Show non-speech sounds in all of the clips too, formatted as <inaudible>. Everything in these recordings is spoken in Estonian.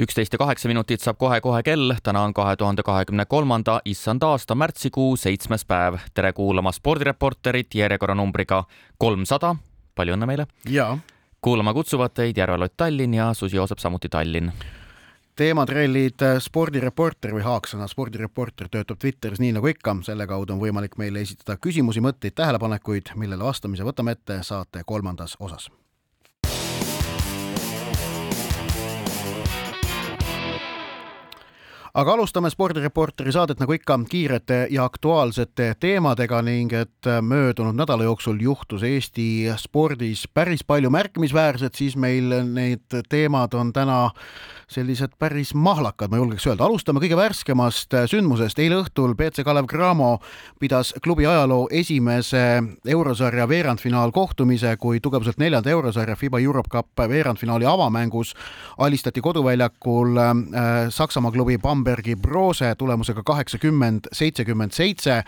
üksteist ja kaheksa minutit saab kohe-kohe kell, täna on kahe tuhande kahekümne kolmanda issand aasta märtsikuu seitsmes päev. tere kuulama spordireporterit järjekorranumbriga kolmsada. palju õnne meile! ja kuulama kutsuvad teid Järve-Lott Tallinn ja Susi Joosep samuti Tallinn teematrellid spordireporter või haaksõna spordireporter töötab Twitteris nii nagu ikka, selle kaudu on võimalik meile esitada küsimusi, mõtteid, tähelepanekuid, millele vastamise võtame ette saate kolmandas osas aga alustame spordireporteri saadet nagu ikka kiirete ja aktuaalsete teemadega ning et möödunud nädala jooksul juhtus Eesti spordis päris palju märkimisväärset, siis meil need teemad on täna sellised päris mahlakad, ma julgeks öelda. alustame kõige värskemast sündmusest. eile õhtul BC Kalev Cramo pidas klubi ajaloo esimese eurosarja veerandfinaalkohtumise, kui tugevuselt neljanda eurosarja FIBA Europe Cup veerandfinaali avamängus alistati koduväljakul äh, Saksamaa klubi Bambergi Brose tulemusega kaheksakümmend, seitsekümmend seitse.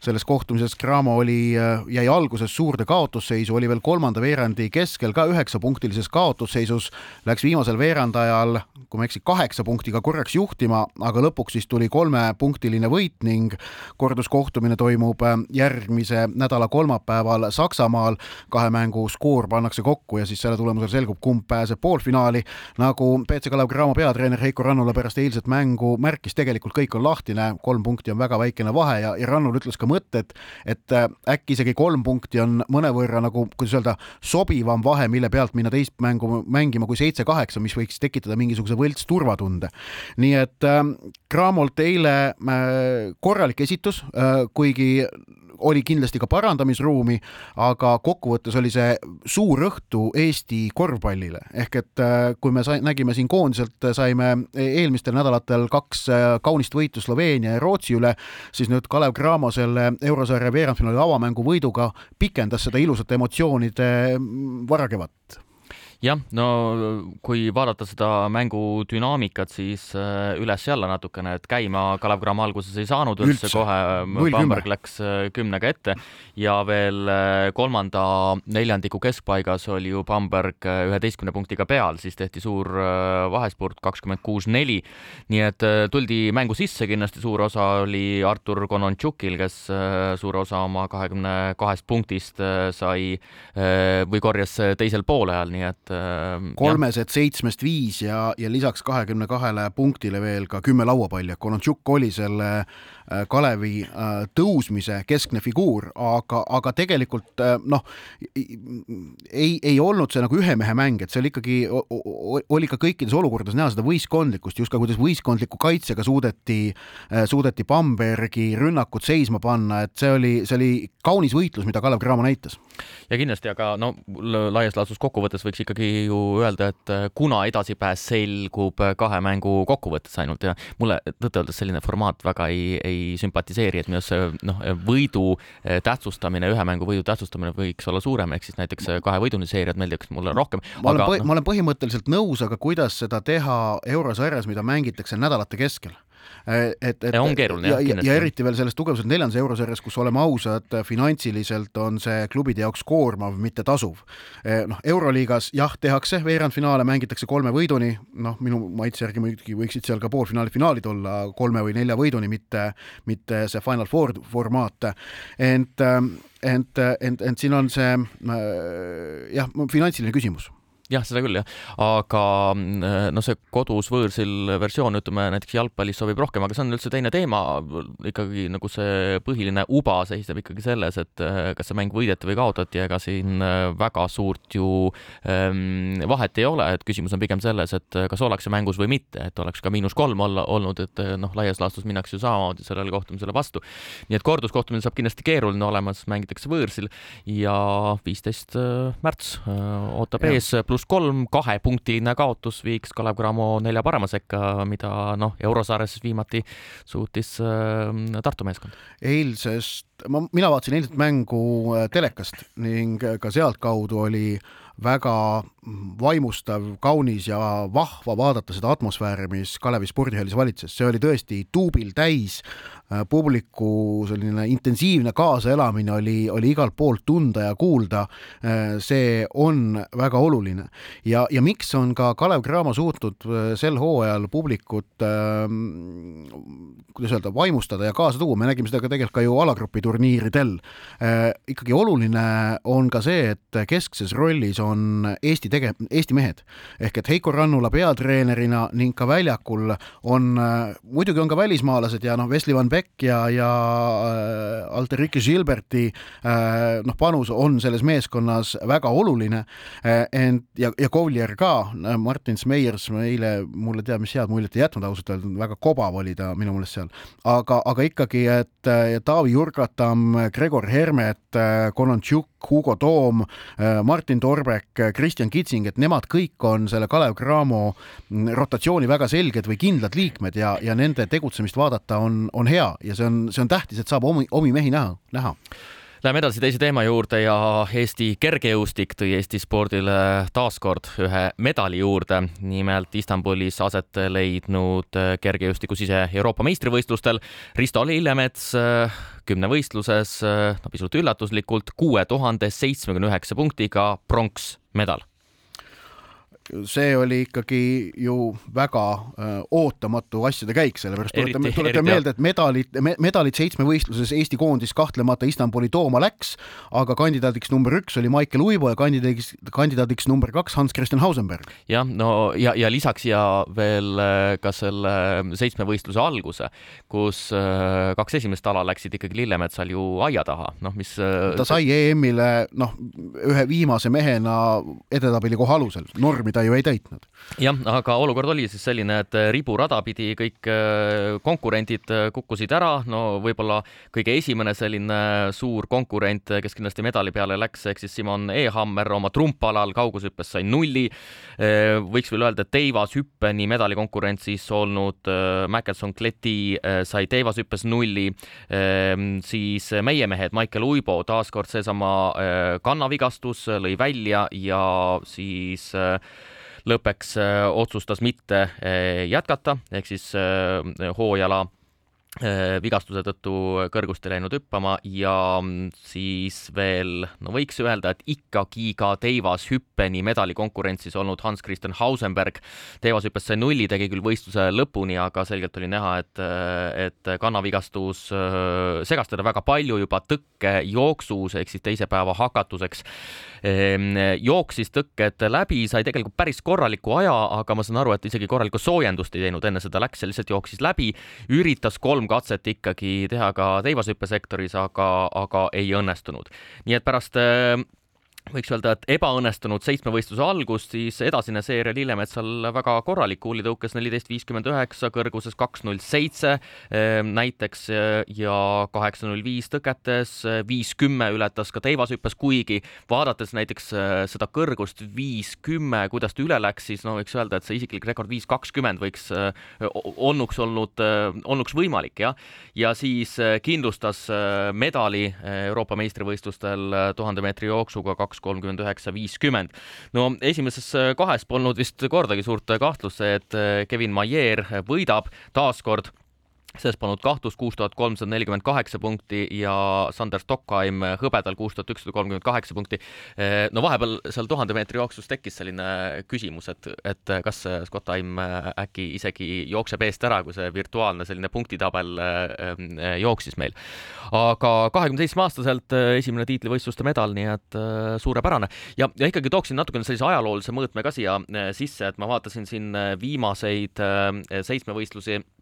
selles kohtumises Cramo oli, äh, jäi alguses suurde kaotusseisu, oli veel kolmanda veerandi keskel ka üheksapunktilises kaotusseisus, läks viimasel veerandajal kui ma ei eksi, kaheksa punktiga korraks juhtima, aga lõpuks siis tuli kolmepunktiline võit ning korduskohtumine toimub äh, järgmise nädala kolmapäeval Saksamaal. kahe mängu skoor pannakse kokku ja siis selle tulemusel selgub, kumb pääseb poolfinaali. nagu BC Kalev Cramo peatreener Heiko Rannula pärast eilset mängu märkis, tegelikult kõik on lahtine, kolm punkti on väga väikene vahe ja, ja Rannul ütles ka mõtted, et äh, äkki isegi kolm punkti on mõnevõrra nagu, kuidas öelda, sobivam vahe, mille pealt minna teist mängu mängima kui seitse-kaheksa, mis võiks tekitada mingisuguse võlts turvatunde. nii et Cramolt eile äh, korralik esitus äh,, kuigi oli kindlasti ka parandamisruumi, aga kokkuvõttes oli see suur õhtu Eesti korvpallile, ehk et äh, kui me sai, nägime siin koondiselt, saime eelmistel nädalatel kaks kaunist võitu Sloveenia ja Rootsi üle, siis nüüd Kalev Cramo selle eurosarja veerandfinaali avamängu võiduga pikendas seda ilusate emotsioonide mm, varakevat jah, no kui vaadata seda mängu dünaamikat, siis äh, üles-jälle natukene, et käima Kalev Cramo alguses ei saanud üldse, üldse. kohe, Bamberg läks äh, kümnega ette. Ja veel äh, kolmanda neljandiku keskpaigas oli ju Bamberg üheteistkümne punktiga peal, siis tehti suur vahespurt kakskümmend kuus, neli. nii et tuldi mängu sisse, kindlasti suur osa oli Artur Konontšukil, kes suure osa oma kahekümne kahest punktist sai või korjas teisel poolajal, nii et et kolmesed seitsmest viis ja, ja lisaks kahekümne kahele punktile veel ka kümme lauapalli, et Konontšuk oli selle äh, Kalevi äh, tõusmise keskne figuur, aga, aga tegelikult äh, noh, ei, ei olnud see nagu ühe mehe mäng, et seal ikkagi oli ka kõikides olukordades näha seda võistkondlikkust, just ka kuidas võistkondliku kaitsega suudeti, suudeti Bambergi rünnakut seisma panna, et see oli, see oli kaunis võitlus, mida Kalev Cramo näitas. ja kindlasti, aga no laias laastus kokkuvõttes võiks ikkagi ju öelda, et äh, kuna edasipääs selgub äh, kahe mängu kokkuvõttes ainult ja mulle tõtt-öeldes selline formaat väga ei, ei sümpatiseeri, et minu arust see noh, võidu äh, tähtsustamine, ühe mängu võidu tähtsustamine võiks olla suurem, ehk siis näiteks kahe võiduni seeriad meeldiks mulle rohkem. ma olen, no. ma olen põhimõtteliselt nõus, aga kuidas seda teha eurosarjas, mida mängitakse nädalate keskel? Et, et ja on keeruline ja, ja, ja eriti veel selles tugevuselt neljandas eurosarjas, kus oleme ausad, finantsiliselt on see klubide jaoks koormav, mitte tasuv. E, noh, euroliigas jah, tehakse veerandfinaale, mängitakse kolme võiduni, noh, minu maitse järgi muidugi võiksid seal ka poolfinaalid, finaalid olla kolme või nelja võiduni, mitte, mitte see Final Four formaat. ent, ent, ent, ent siin on see jah, finantsiline küsimus jah, seda küll jah, aga noh, see kodus võõrsil versioon, ütleme näiteks jalgpallis sobib rohkem, aga see on üldse teine teema. ikkagi nagu see põhiline uba seisneb ikkagi selles, et äh, kas see mäng võideti või kaotati, ega siin äh, väga suurt ju ähm, vahet ei ole, et küsimus on pigem selles, et kas ollakse mängus või mitte, et oleks ka miinus kolm olla olnud, et noh, laias laastus minnakse ju samamoodi sellele kohtumisele vastu. nii et korduskohtumine saab kindlasti keeruline olema, sest mängitakse võõrsil ja viisteist märts ootab ja. ees, pluss pluss kolm, kahepunktiline kaotus viiks Kalev Cramo nelja parema sekka, mida noh, eurosarjas viimati suutis äh, Tartu meeskond. eilsest, ma, mina vaatasin eilset mängu äh, telekast ning ka sealtkaudu oli väga vaimustav, kaunis ja vahva vaadata seda atmosfääri, mis Kalevi spordihallis valitses, see oli tõesti tuubil täis Äh, publiku selline intensiivne kaasaelamine oli, oli igalt poolt tunda ja kuulda. Äh, see on väga oluline ja, ja miks on ka Kalev Cramo suutnud äh, sel hooajal publikut ähm, kuidas öelda, vaimustada ja kaasa tuua, me nägime seda ka tegelikult ka ju alagrupi turniiridel. ikkagi oluline on ka see, et keskses rollis on Eesti tege-, Eesti mehed ehk et Heiko Rannula peatreenerina ning ka väljakul on, muidugi on ka välismaalased ja noh, Wesley Van Beck ja, ja äh, Alterike Gilberti äh, noh, panus on selles meeskonnas väga oluline äh,. ent ja, ja Kovlier ka, Martin Smeiers eile mulle teab, mis head muljet ei jätnud ausalt öeldes, väga kobav oli ta minu meelest seal, aga, aga ikkagi, et Taavi Jurgatam, Gregor Hermet, Konontšuk, Hugo Toom, Martin Torbek, Kristjan Kitsing, et nemad kõik on selle Kalev Cramo rotatsiooni väga selged või kindlad liikmed ja, ja nende tegutsemist vaadata on, on hea ja see on, see on tähtis, et saab omi, omi mehi näha, näha. Läheme edasi teise teema juurde ja Eesti kergejõustik tõi Eesti spordile taaskord ühe medali juurde. nimelt Istanbulis aset leidnud kergejõustiku sise Euroopa meistrivõistlustel Risto Lillemets kümnevõistluses, no pisut üllatuslikult, kuue tuhande seitsmekümne üheksa punktiga pronksmedal see oli ikkagi ju väga äh, ootamatu asjade käik, sellepärast tuletame, tuletame meelde, et medalid me,, medalid seitsmevõistluses Eesti koondis kahtlemata Istanbuli tooma läks, aga kandidaadiks number üks oli Maicel Uibo ja kandidaadiks, kandidaadiks number kaks Hans-Christian Hausenberg. jah, no ja, ja lisaks ja veel äh, ka selle seitsmevõistluse alguse, kus äh, kaks esimest ala läksid ikkagi Lillemetsal ju aia taha, noh, mis ta sai EM-ile noh, ühe viimase mehena edetabeli koha alusel, normi ta ju ei täitnud. jah, aga olukord oli siis selline, et riburada pidi kõik äh, konkurendid äh, kukkusid ära, no võib-olla kõige esimene selline suur konkurent, kes kindlasti medali peale läks, ehk siis Simon Ehammer oma trumpalal kaugushüppes sai nulli. Äh, võiks veel öelda, et teivashüppeni medalikonkurentsis olnud Mäkelson Kleti sai teivashüppes nulli, siis meie mehed, Maicel Uibo, taaskord seesama kannavigastus lõi välja ja siis lõppeks äh, otsustas mitte äh, jätkata, ehk siis äh, hooajala vigastuse tõttu kõrgust ei läinud hüppama ja mm, siis veel, no võiks öelda, et ikkagi ka teivashüppeni medalikonkurentsis olnud Hans-Christian Hausenberg. teivashüppes sai nulli, tegi küll võistluse lõpuni, aga selgelt oli näha, et, et kannavigastus segas teda väga palju juba tõkkejooksus ehk siis teise päeva hakatuseks jooksis tõkked läbi, sai tegelikult päris korraliku aja, aga ma saan aru, et isegi korralikku soojendust ei teinud enne seda, läks lihtsalt jooksis läbi, üritas kolm katset ikkagi teha ka teivashüppesektoris, aga, aga ei õnnestunud. nii et pärast ehm, võiks öelda, et ebaõnnestunud seitsmevõistluse algust, siis edasine seeria Lillemetsal väga korralik, kuulitõukes neliteist viiskümmend üheksa, kõrguses kaks null seitse ehm, näiteks ja kaheksa null viis tõketes, viis kümme ületas ka teivashüppes, kuigi vaadates näiteks eh, seda kõrgust viis kümme, kuidas ta üle läks, siis no võiks öelda, et see isiklik rekord viis kakskümmend võiks, eh, olnuks olnud, eh, olnuks võimalik jah, ja siis kindlustas medali Euroopa meistrivõistlustel tuhande meetri jooksuga kaks kaks kolmkümmend üheksa viiskümmend. no esimeses äh, kahes polnud vist kordagi suurt kahtlust et äh, Kevin Maier võidab taaskord selles polnud kahtlust, kuus tuhat kolmsada nelikümmend kaheksa punkti ja Sander Stockheim hõbedal kuus tuhat ükssada kolmkümmend kaheksa punkti. no vahepeal seal tuhande meetri jooksus tekkis selline küsimus, et, et kas Stockheim äkki isegi jookseb eest ära, kui see virtuaalne selline punktitabel äh, jooksis meil. aga kahekümne seitsme aastaselt esimene tiitlivõistluste medal, nii et suurepärane. ja, ja ikkagi tooksin natukene sellise ajaloolise mõõtme ka siia sisse, et ma vaatasin siin viimaseid seitsmevõistlusi Eh,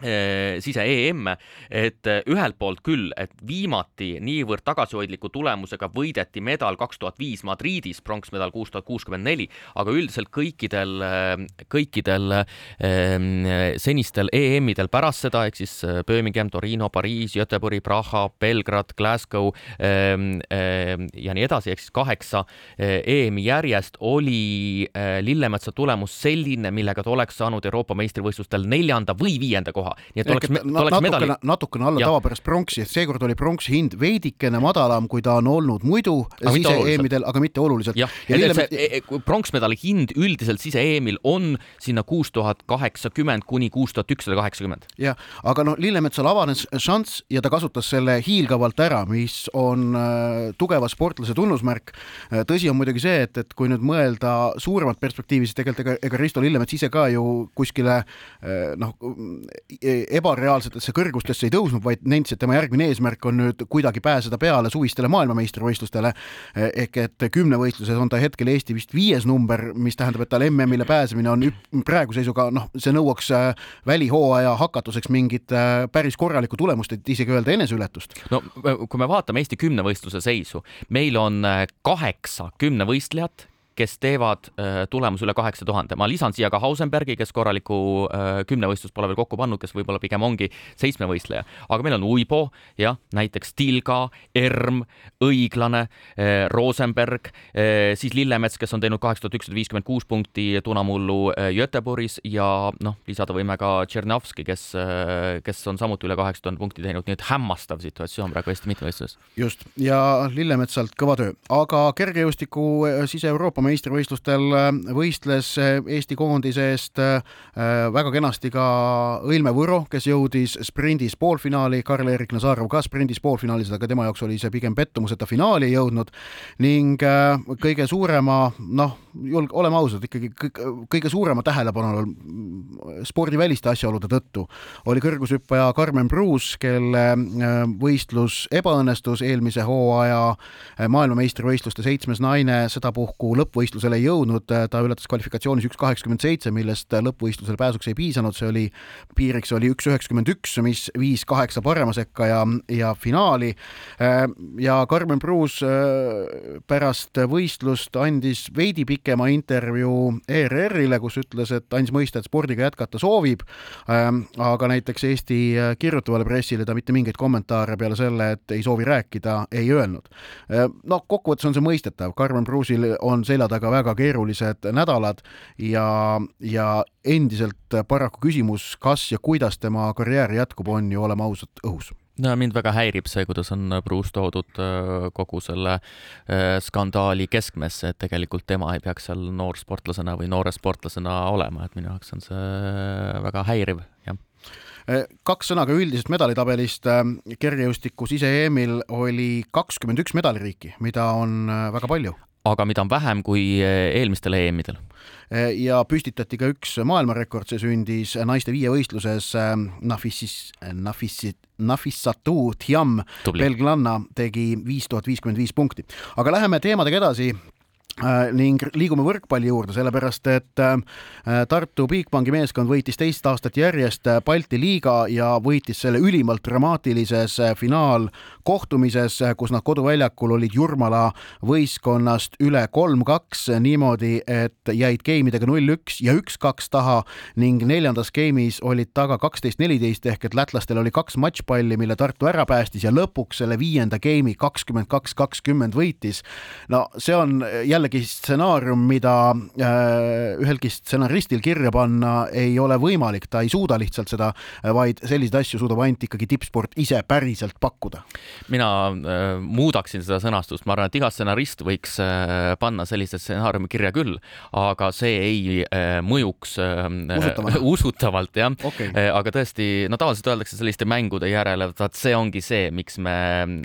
sise EM, et eh, ühelt poolt küll, et viimati niivõrd tagasihoidliku tulemusega võideti medal kaks tuhat viis Madridis, pronksmedal kuus tuhat kuuskümmend neli, aga üldiselt kõikidel, eh, kõikidel eh, senistel EM-idel pärast seda, ehk siis Birmingham, Torino, Pariis, Göteborgi, Praha, Belgrad, Glasgow eh, eh, ja nii edasi, ehk siis kaheksa EM-i järjest oli Lillemetsa tulemus selline, millega ta oleks saanud Euroopa meistrivõistlustel neljanda või viienda koha koha, nii et oleks, oleks medali. natukene alla tavapärast pronksi, et seekord oli pronksi hind veidikene madalam, kui ta on olnud muidu sise-EM-idel, aga mitte oluliselt. jah, et, et see e, e, pronksmedali hind üldiselt sise-EM-il on sinna kuus tuhat kaheksakümmend kuni kuus tuhat ükssada kaheksakümmend. jah, aga noh, Lillemetsal avanes šanss ja ta kasutas selle hiilgavalt ära, mis on äh, tugeva sportlase tunnusmärk äh,. tõsi on muidugi see, et, et kui nüüd mõelda suuremat perspektiivi, siis tegelikult ega, ega Risto Lillemets ise ka ju kuskile äh, noh, ebareaalsetesse kõrgustesse ei tõusnud, vaid nentis, et tema järgmine eesmärk on nüüd kuidagi pääseda peale suvistele maailmameistrivõistlustele. E, ehk et kümnevõistluses on ta hetkel Eesti vist viies number, mis tähendab, et tal MM-ile pääsemine on praeguse seisuga noh, see nõuaks äh, välihooaja hakatuseks mingit päris korralikku tulemust, et isegi öelda eneseületust. no kui me vaatame Eesti kümnevõistluse seisu, meil on kaheksa kümnevõistlejat kes teevad äh, tulemuse üle kaheksa tuhande. ma lisan siia ka Hausenbergi, kes korralikku äh, kümnevõistlust pole veel kokku pannud, kes võib-olla pigem ongi seitsmevõistleja, aga meil on Uibo, jah, näiteks Tilga, Erm, Õiglane, äh, Rosenberg, siis Lillemets, kes on teinud kaheksa tuhat ükssada viiskümmend kuus punkti Tunamullu Göteborgis ja noh, lisada võime ka Tšernovski, kes, kes on samuti üle kaheksa tuhande punkti teinud, nii et hämmastav situatsioon praegu Eesti mitmevõistluses. just, ja Lillemetsalt kõva töö, aga kergejõustiku sise-Euroopa meistrivõistlustel äh, võistles äh, Eesti koondise eest äh, väga kenasti ka Õilme Võro, kes jõudis sprindis poolfinaali, Karl-Erik Nazarov ka sprindis poolfinaalis, aga tema jaoks oli see pigem pettumus, et ta finaali ei jõudnud. Ning kõige suurema, noh, julg-, oleme ausad, ikkagi kõige suurema tähelepanu spordiväliste asjaolude tõttu oli kõrgushüppaja Karmen Pruus, kelle võistlus ebaõnnestus eelmise hooaja maailmameistrivõistluste seitsmes naine sedapuhku lõpp lõppvõistlusele ei jõudnud, ta ületas kvalifikatsioonis üks kaheksakümmend seitse, millest lõppvõistlusele pääsuks ei piisanud, see oli, piiriks oli üks üheksakümmend üks, mis viis kaheksa parema sekka ja, ja finaali. ja Karmen Pruus äh, pärast võistlust andis veidi pikema intervjuu ERR-ile, kus ütles, et andis mõista, et spordiga jätkata soovib, ähm, aga näiteks Eesti kirjutavale pressile ta mitte mingeid kommentaare peale selle, et ei soovi rääkida, ei öelnud. Äh, no kokkuvõttes on see mõistetav, Karmen Pruusil on selja taga väga keerulised nädalad ja, ja endiselt paraku küsimus, kas ja kuidas tema karjäär jätkub, on ju, oleme ausad, õhus no mind väga häirib see, kuidas on Bruce toodud äh, kogu selle äh, skandaali keskmesse, et tegelikult tema ei peaks seal noorsportlasena või noore sportlasena olema, et minu jaoks on see väga häiriv, jah äh, kaks sõna ka üldisest medalitabelist. kergejõustiku sise-EM-il oli kakskümmend üks medaliriiki, mida on väga palju aga mida on vähem kui eh, eelmistel EM-idel. Eh, ja püstitati ka üks maailmarekord, see sündis naiste viievõistluses eh, Nafissis, Nafissi, Nafissatu Thiam belglanna tegi viis tuhat viiskümmend viis punkti. aga läheme teemadega edasi ning liigume võrkpalli juurde, sellepärast et äh, Tartu Bigbanki meeskond võitis teist aastat järjest äh, Balti liiga ja võitis selle ülimalt dramaatilises finaalkohtumises, kus nad koduväljakul olid Jurmala võistkonnast üle kolm-kaks niimoodi, et jäid geimidega null-üks ja üks-kaks taha ning neljandas geimis olid taga kaksteist-neliteist ehk et lätlastel oli kaks matšpalli, mille Tartu ära päästis ja lõpuks selle viienda geimi kakskümmend kaks, kakskümmend võitis. no see on jälle jällegi stsenaarium, mida äh, ühelgi stsenaristil kirja panna ei ole võimalik, ta ei suuda lihtsalt seda, vaid selliseid asju suudab ainult ikkagi tippsport ise päriselt pakkuda. mina äh, muudaksin seda sõnastust, ma arvan, et iga stsenarist võiks äh, panna sellise stsenaariumi kirja küll, aga see ei äh, mõjuks äh, usutavalt. <laughs> jah. Okay., äh, aga tõesti, no tavaliselt öeldakse selliste mängude järele, vaat see ongi see, miks me,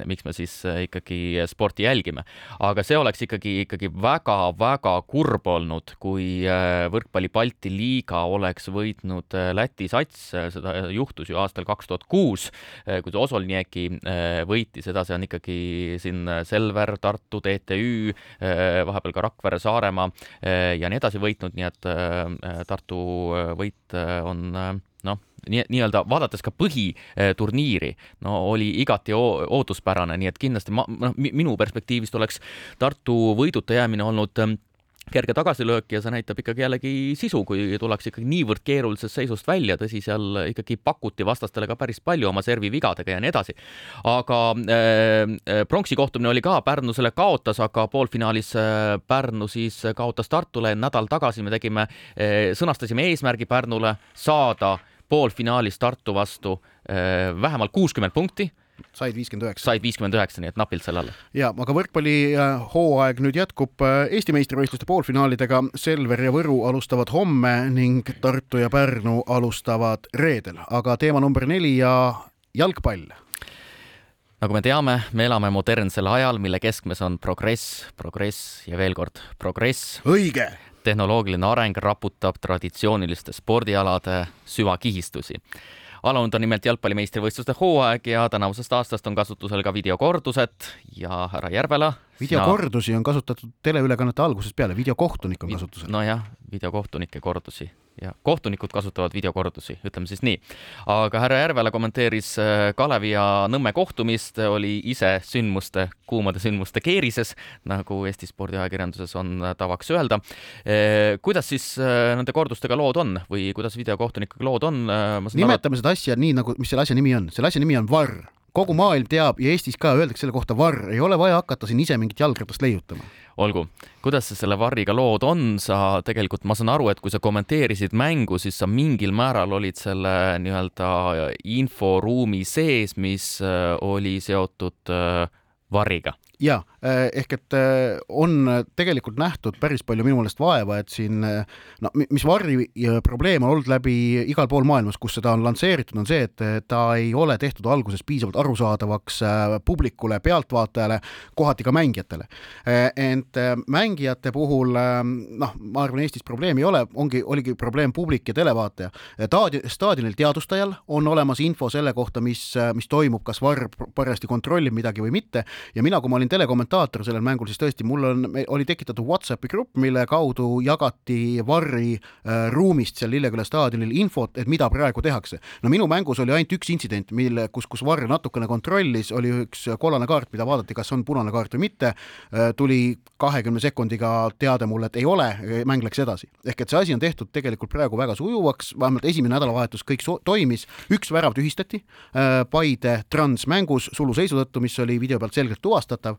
miks me siis äh, ikkagi sporti jälgime, aga see oleks ikkagi, ikkagi väga väga-väga kurb olnud, kui äh, võrkpalli Balti liiga oleks võitnud äh, Läti sats, seda juhtus ju aastal kaks tuhat kuus, äh, kui Osolnieki võitis, edasi on ikkagi siin Selver, Tartu, TTÜ, vahepeal ka Rakvere, Saaremaa ja nii edasi võitnud, nii et Tartu võit on noh, nii, nii-öelda vaadates ka põhiturniiri, no oli igati ootuspärane, nii et kindlasti ma, noh, minu perspektiivist oleks Tartu võiduta jäämine olnud ähm, kerge tagasilöök ja see näitab ikkagi jällegi sisu, kui tullakse ikkagi niivõrd keerulisest seisust välja, tõsi, seal ikkagi pakuti vastastele ka päris palju oma servi vigadega ja nii edasi. aga äh, pronksi kohtumine oli ka, Pärnu selle kaotas, aga poolfinaalis äh, Pärnu siis kaotas Tartule, nädal tagasi me tegime äh,, sõnastasime eesmärgi Pärnule saada poolfinaalis Tartu vastu äh, vähemalt kuuskümmend punkti said viiskümmend üheksa. said viiskümmend üheksa, nii et napilt selle alla. ja, aga võrkpallihooaeg nüüd jätkub äh, Eesti meistrivõistluste poolfinaalidega. Selver ja Võru alustavad homme ning Tartu ja Pärnu alustavad reedel, aga teema number neli ja jalgpall nagu me teame, me elame modernsel ajal, mille keskmes on progress, progress ja veel kord progress. õige! Tehnoloogiline areng raputab traditsiooniliste spordialade süvakihistusi alanud on nimelt jalgpalli hooaeg ja tänavusest aastast on kasutusel ka videokordused ja härra Järvela. videokordusi on kasutatud teleülekannete algusest peale, videokohtunik on kasutusel. nojah, videokohtunike kordusi ja kohtunikud kasutavad videokordusi, ütleme siis nii. aga härra Järvela kommenteeris äh, Kalevi ja Nõmme kohtumist, oli ise sündmuste, kuumade sündmuste keerises, nagu Eesti spordiajakirjanduses on äh, tavaks öelda. Äh, kuidas siis nende kordustega lood on või kuidas videokohtunikega lood on? nimetame seda asja nii, nagu, mis selle asja nimi on, selle asja nimi on VAR kogu maailm teab ja Eestis ka öeldakse selle kohta varr, ei ole vaja hakata siin ise mingit jalgratast leiutama. olgu, kuidas sa selle varriga lood on, sa tegelikult, ma saan aru, et kui sa kommenteerisid mängu, siis sa mingil määral olid selle nii-öelda inforuumi sees, mis äh, oli seotud äh, varriga ja eh, ehk et eh, on tegelikult nähtud päris palju minu meelest vaeva, et siin eh, no mis Varri probleem on olnud läbi igal pool maailmas, kus seda on lansseeritud, on see, et ta ei ole tehtud alguses piisavalt arusaadavaks publikule, pealtvaatajale, kohati ka mängijatele. ent mängijate puhul noh, ma arvan, Eestis probleemi ei ole, ongi, oligi probleem publik ja televaataja. Staadi-, staadionil teadvustajal on olemas info selle kohta, mis, mis toimub, kas Varr parajasti kontrollib midagi või mitte ja mina, kui ma olin telekommentaator sellel mängul, siis tõesti, mul on, oli tekitatud Whatsappi grupp, mille kaudu jagati Varri äh, ruumist seal Lilleküla staadionil infot, et mida praegu tehakse. no minu mängus oli ainult üks intsident, mille, kus, kus Varr natukene kontrollis, oli üks kollane kaart, mida vaadati, kas on punane kaart või mitte äh,, tuli kahekümne sekundiga teade mulle, et ei ole, mäng läks edasi. ehk et see asi on tehtud tegelikult praegu väga sujuvaks, vähemalt esimene nädalavahetus kõik so toimis, üks värav tühistati äh, Paide Trans mängus suluseisu tõttu, mis oli video pealt selgelt tuvastatav,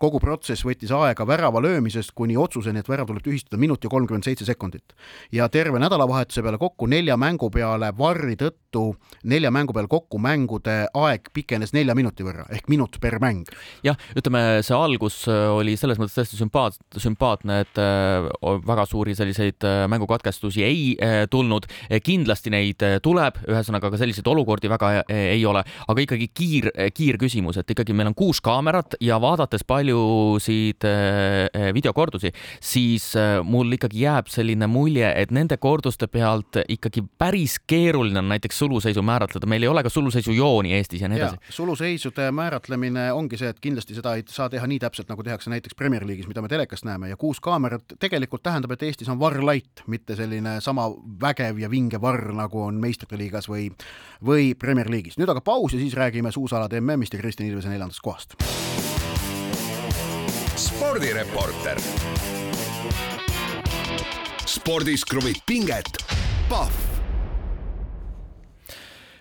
kogu protsess võttis aega värava löömisest kuni otsuseni, et värav tuleb tühistada minut ja kolmkümmend seitse sekundit. ja terve nädalavahetuse peale kokku nelja mängu peale varri tõttu, nelja mängu peale kokku mängude aeg pikenes nelja minuti võrra ehk minut per mäng. jah, ütleme, see algus äh, oli selles mõttes tõesti sümpaat-, sümpaatne, et äh, väga suuri selliseid äh, mängukatkestusi ei tulnud. kindlasti neid tuleb, ühesõnaga ka selliseid olukordi väga ei ole, aga ikkagi kiir, kiirküsimus, et ikkagi meil on kuus kaamerat ja vaadates palju paljusid äh, äh, videokordusi, siis äh, mul ikkagi jääb selline mulje, et nende korduste pealt ikkagi päris keeruline on näiteks suluseisu määratleda, meil ei ole ka suluseisujooni Eestis ja nii edasi. suluseisude määratlemine ongi see, et kindlasti seda ei saa teha nii täpselt, nagu tehakse näiteks Premier League'is, mida me telekast näeme ja kuus kaamerat tegelikult tähendab, et Eestis on varr light, mitte selline sama vägev ja vinge varr, nagu on meistrite liigas või, või Premier League'is. nüüd aga paus ja siis räägime suusalade MM-ist ja Kristjan Ilvese neljandast kohast spordireporter. spordis kruvib pinget, Pahv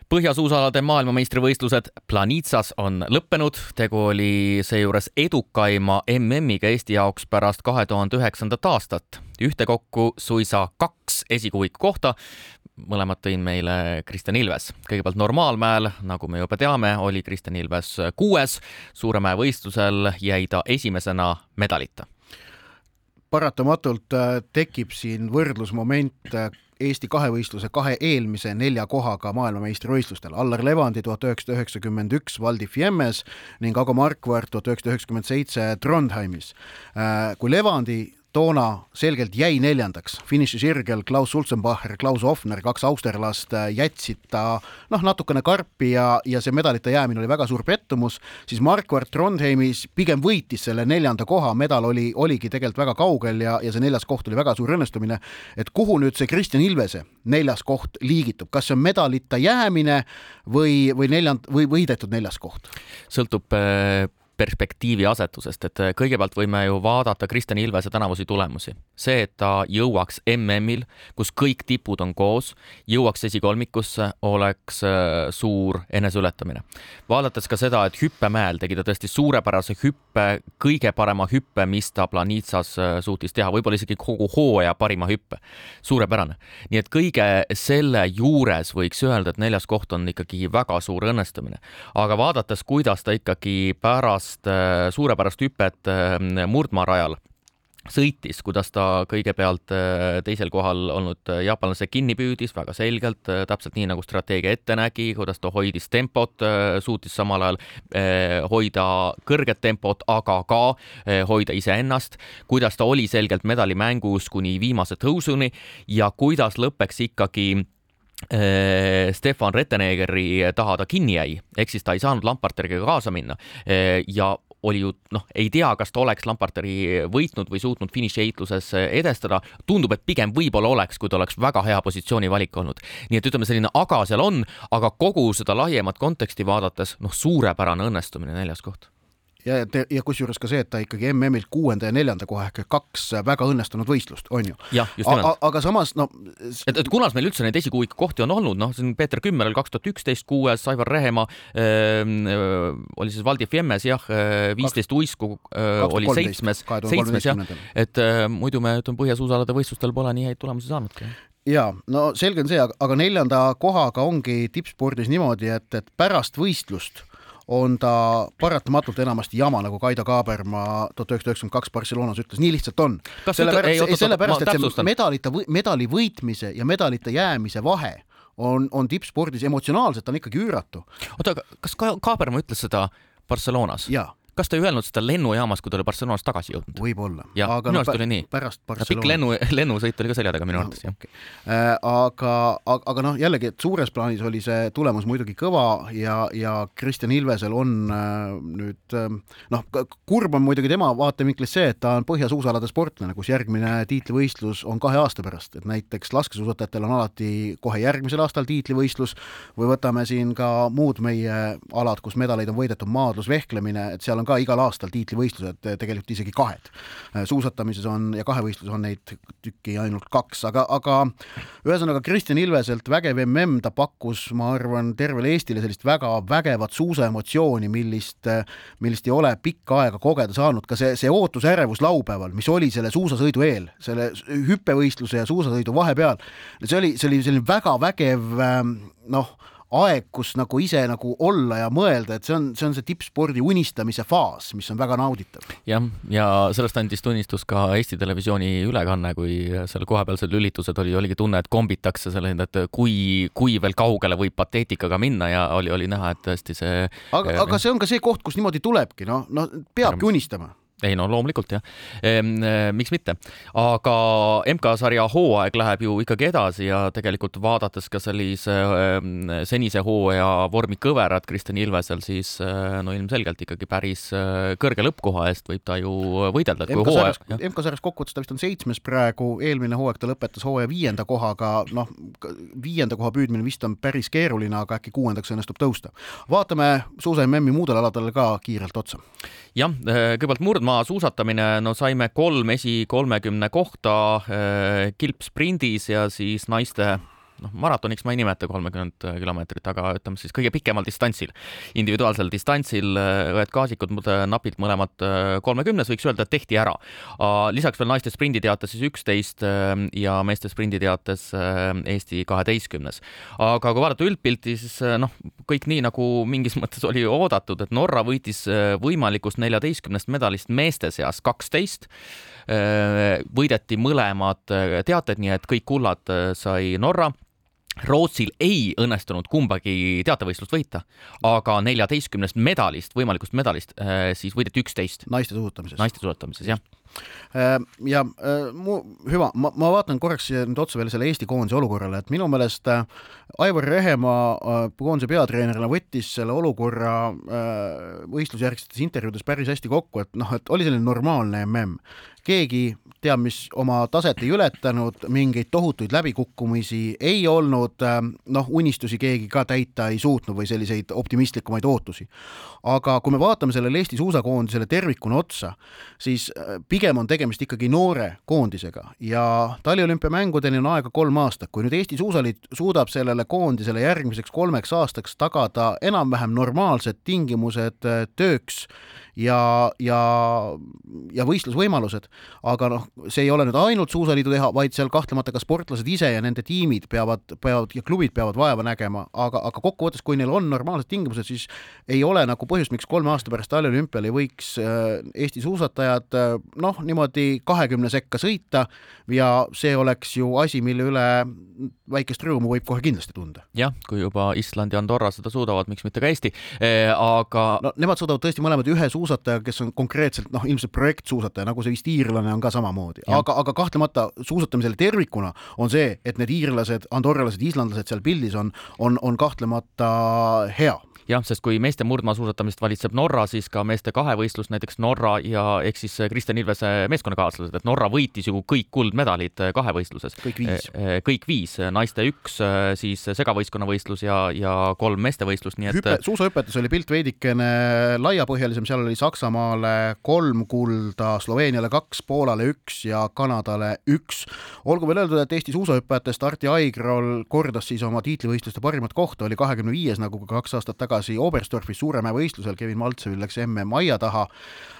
põhjasuusalade maailmameistrivõistlused Planitsas on lõppenud, tegu oli seejuures edukaima MM-iga Eesti jaoks pärast kahe tuhande üheksandat aastat. ühtekokku suisa kaks esikuuiku kohta, mõlemad tõin meile Kristjan Ilves. kõigepealt normaalmäel, nagu me juba teame, oli Kristjan Ilves kuues, Suuremäe võistlusel jäi ta esimesena medalita paratamatult äh, tekib siin võrdlusmoment äh, Eesti kahevõistluse kahe eelmise nelja kohaga maailmameistrivõistlustel. Allar Levandi tuhat üheksasada üheksakümmend üks Val di Fiemmes ning Ago Markvart tuhat üheksasada üheksakümmend seitse Trondheimis. Äh, kui Levandi toona selgelt jäi neljandaks, finišisirgel Klaus Sulzenbacher, Klaus Hoffner, kaks austerlast jätsid ta noh, natukene karpi ja, ja see medalite jäämine oli väga suur pettumus, siis Marquardt Trondheimis pigem võitis selle neljanda koha, medal oli, oligi tegelikult väga kaugel ja, ja see neljas koht oli väga suur õnnestumine. et kuhu nüüd see Kristjan Ilvese neljas koht liigitub, kas see on medalita jäämine või, või neljand- või võidetud neljas koht? sõltub äh perspektiivi asetusest, et äh, kõigepealt võime ju vaadata Kristjan Ilvese tänavusi tulemusi. see, et ta jõuaks MM-il, kus kõik tipud on koos, jõuaks esikolmikusse, oleks äh, suur eneseületamine. vaadates ka seda, et hüppemäel tegi ta tõesti suurepärase hüppe, kõige parema hüppe, mis ta Planitsas äh, suutis teha, võib-olla isegi kogu hooaja parima hüppe. suurepärane. nii et kõige selle juures võiks öelda, et neljas koht on ikkagi väga suur õnnestumine. aga vaadates, kuidas ta ikkagi pärast pärast äh, suurepärast hüpet äh, murdmaarajal sõitis, kuidas ta kõigepealt äh, teisel kohal olnud jaapanlase kinni püüdis väga selgelt, täpselt nii nagu strateegia ette nägi, kuidas ta hoidis tempot, suutis samal ajal hoida kõrget tempot, aga ka hoida iseennast, kuidas ta oli selgelt medalimängus kuni viimase tõusuni ja kuidas lõppeks ikkagi Stefan Rettenegeri taha ta kinni jäi, ehk siis ta ei saanud Lamparteriga kaasa minna äh, ja oli ju noh, ei tea, kas ta oleks Lamparteri võitnud või suutnud finišiheitluses edestada. tundub, et pigem võib-olla oleks, kui ta oleks väga hea positsiooni valik olnud. nii et ütleme, selline aga seal on, aga kogu seda laiemat konteksti vaadates, noh, suurepärane õnnestumine, neljas koht ja, ja kusjuures ka see, et ta ikkagi MM-ilt kuuenda ja neljanda koha ehk kaks väga õnnestunud võistlust, on ju. aga samas no et, et kunas meil üldse neid esikuuiku kohti on olnud, noh, siin Peeter Kümmer oli kaks tuhat üksteist kuues, Aivar Rehemaa äh, oli siis Valdi Fiemmes jah, äh, viisteist uisku äh, oli seitsmes, seitsmes jah, et äh, muidu me ütleme, põhjasuusalade võistlustel pole nii häid tulemusi saanudki ja no selge on see, aga neljanda kohaga ongi tippspordis niimoodi, et, et pärast võistlust on ta paratamatult enamasti jama, nagu Kaido Kaaberma tuhat üheksasada üheksakümmend kaks Barcelonas ütles, nii lihtsalt on. sellepärast, sellepärast, et see medalite, medali võitmise ja medalite jäämise vahe on, on tippspordis emotsionaalselt on ikkagi üüratu. oota, aga kas Kaaberma ütles seda Barcelonas? jaa kas ta ei öelnud seda lennujaamas, kui ta oli Barcelonast tagasi jõudnud? võib-olla. aga minu arust oli nii. pärast Barcelona. pikk lennu, <laughs> lennusõit oli ka selja taga minu arvates no,, jah okay.. Äh, aga, aga, aga noh, jällegi, et suures plaanis oli see tulemus muidugi kõva ja, ja Kristjan Ilvesel on äh, nüüd äh, noh, kurb on muidugi tema vaatevinklist see, et ta on põhjasuusalade sportlane, kus järgmine tiitlivõistlus on kahe aasta pärast, et näiteks laskesuusatajatel on alati kohe järgmisel aastal tiitlivõistlus või võtame siin ka muud meie alad, kus medaleid on võidetud, maadlus, vehklemine, et seal on on ka igal aastal tiitlivõistlused, tegelikult isegi kahed. suusatamises on ja kahevõistluses on neid tükki ainult kaks, aga, aga ühesõnaga Kristjan Ilveselt vägev mm, ta pakkus, ma arvan, tervele Eestile sellist väga vägevat suusaemotsiooni, millist, millist ei ole pikka aega kogeda saanud, ka see, see ootusärevus laupäeval, mis oli selle suusasõidu eel, selle hüppevõistluse ja suusasõidu vahepeal, see oli, see oli selline väga vägev noh, aeg, kus nagu ise nagu olla ja mõelda, et see on, see on see tippspordi unistamise faas, mis on väga nauditav. jah, ja sellest andis tunnistus ka Eesti Televisiooni ülekanne, kui seal kohapealsed lülitused oli, oligi tunne, et kombitakse selle, et kui, kui veel kaugele võib pateetikaga minna ja oli, oli näha, et tõesti see aga, aga see on ka see koht, kus niimoodi tulebki, noh, no peabki unistama ei no loomulikult jah ehm,, miks mitte, aga MK-sarja hooaeg läheb ju ikkagi edasi ja tegelikult vaadates ka sellise ehm, senise hooaja vormi kõverat Kristjan Ilvesel, siis eh, no ilmselgelt ikkagi päris eh, kõrge lõppkoha eest võib ta ju võidelda. MK-sarjas MK kokkuvõttes ta vist on seitsmes praegu, eelmine hooaeg ta lõpetas hooaja viienda kohaga, noh, viienda koha püüdmine vist on päris keeruline, aga äkki kuuendaks õnnestub tõusta. vaatame suusa MM-i muudel aladel ka kiirelt otsa. jah, eh, kõigepealt murd murdmaasuusatamine, no saime kolm esi kolmekümne kohta eh, kilpsprindis ja siis naiste noh, maratoniks ma ei nimeta kolmekümmet kilomeetrit, aga ütleme siis kõige pikemal distantsil, individuaalsel distantsil äh, õed Kaasikud napilt mõlemad äh, kolmekümnes, võiks öelda, tehti ära. lisaks veel naiste sprinditeates siis üksteist äh, ja meeste sprinditeates Eesti kaheteistkümnes. aga kui vaadata üldpilti, siis noh, kõik nii nagu mingis <laughs> mõttes oli oodatud, et Norra võitis võimalikust neljateistkümnest medalist meeste seas kaksteist võideti mõlemad teated, nii et kõik kullad sai Norra Rootsil ei õnnestunud kumbagi teatevõistlust võita, aga neljateistkümnest medalist, võimalikust medalist, äh, siis võideti üksteist. naiste suusatamises. naiste suusatamises, jah äh, ja äh, mu hüva, ma, ma vaatan korraks nüüd otsa veel selle Eesti koondise olukorrale, et minu meelest Aivar Rehemaa koondise peatreenerina võttis selle olukorra võistlusjärgsetes intervjuudes päris hästi kokku, et noh, et oli selline normaalne mm keegi teab, mis oma taset ei ületanud, mingeid tohutuid läbikukkumisi ei olnud, noh, unistusi keegi ka täita ei suutnud või selliseid optimistlikumaid ootusi. aga kui me vaatame sellele Eesti suusakoondisele tervikuna otsa, siis äh, pigem on tegemist ikkagi noore koondisega ja taliolümpiamängudeni on aega kolm aastat, kui nüüd Eesti Suusaliit suudab sellele koondisele järgmiseks kolmeks aastaks tagada enam-vähem normaalsed tingimused äh, tööks ja, ja, ja võistlusvõimalused, aga noh, see ei ole nüüd ainult Suusaliidu teha, vaid seal kahtlemata ka sportlased ise ja nende tiimid peavad, peavad ja klubid peavad vaeva nägema, aga, aga kokkuvõttes, kui neil on normaalsed tingimused, siis ei ole nagu põhjust, miks kolme aasta pärast taliolümpial ei võiks äh, Eesti suusatajad äh, noh, niimoodi kahekümne sekka sõita ja see oleks ju asi, mille üle väikest rõõmu võib kohe kindlasti tunda. jah, kui juba Island ja Andorra seda suudavad, miks mitte ka Eesti, äh, aga no nemad suudavad tõesti mõlemad ühe suusa suusataja, kes on konkreetselt noh, ilmselt projektsuusataja, nagu see vist iirlane on ka samamoodi, aga, aga kahtlemata suusatamisele tervikuna on see, et need iirlased, andorralased, islandlased seal pildis on, on, on kahtlemata hea jah, sest kui meeste murdmaasuusatamist valitseb Norra, siis ka meeste kahevõistlus, näiteks Norra ja ehk siis Kristjan Ilvese meeskonnakaaslased, et Norra võitis ju kõik kuldmedalid kahevõistluses. kõik viis. Eh, eh, kõik viis, naiste üks, eh, siis segavõistkonnavõistlus ja, ja kolm meestevõistlust, nii et Hüpe, suusahüpetes oli pilt veidikene laiapõhjalisem, seal oli Saksamaale kolm kulda, Sloveeniale kaks, Poolale üks ja Kanadale üks. olgu veel öeldud, et Eesti suusahüppajatest Arti Aigrol kordas siis oma tiitlivõistluste parimat kohta, oli kahekümne viies nagu ka kaks aastat tagasi Oberstdorfis Suuremäe võistlusel, Kevin Maltsevil läks mm aia taha.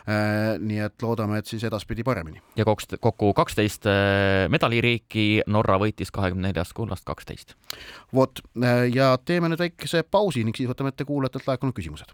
Äh, nii et loodame, et siis edaspidi paremini. ja kokku kaksteist äh, medaliriiki, Norra võitis kahekümne neljast kullast kaksteist. vot äh, ja teeme nüüd väikese pausi ning siis võtame ette kuulajatelt laekunud küsimused.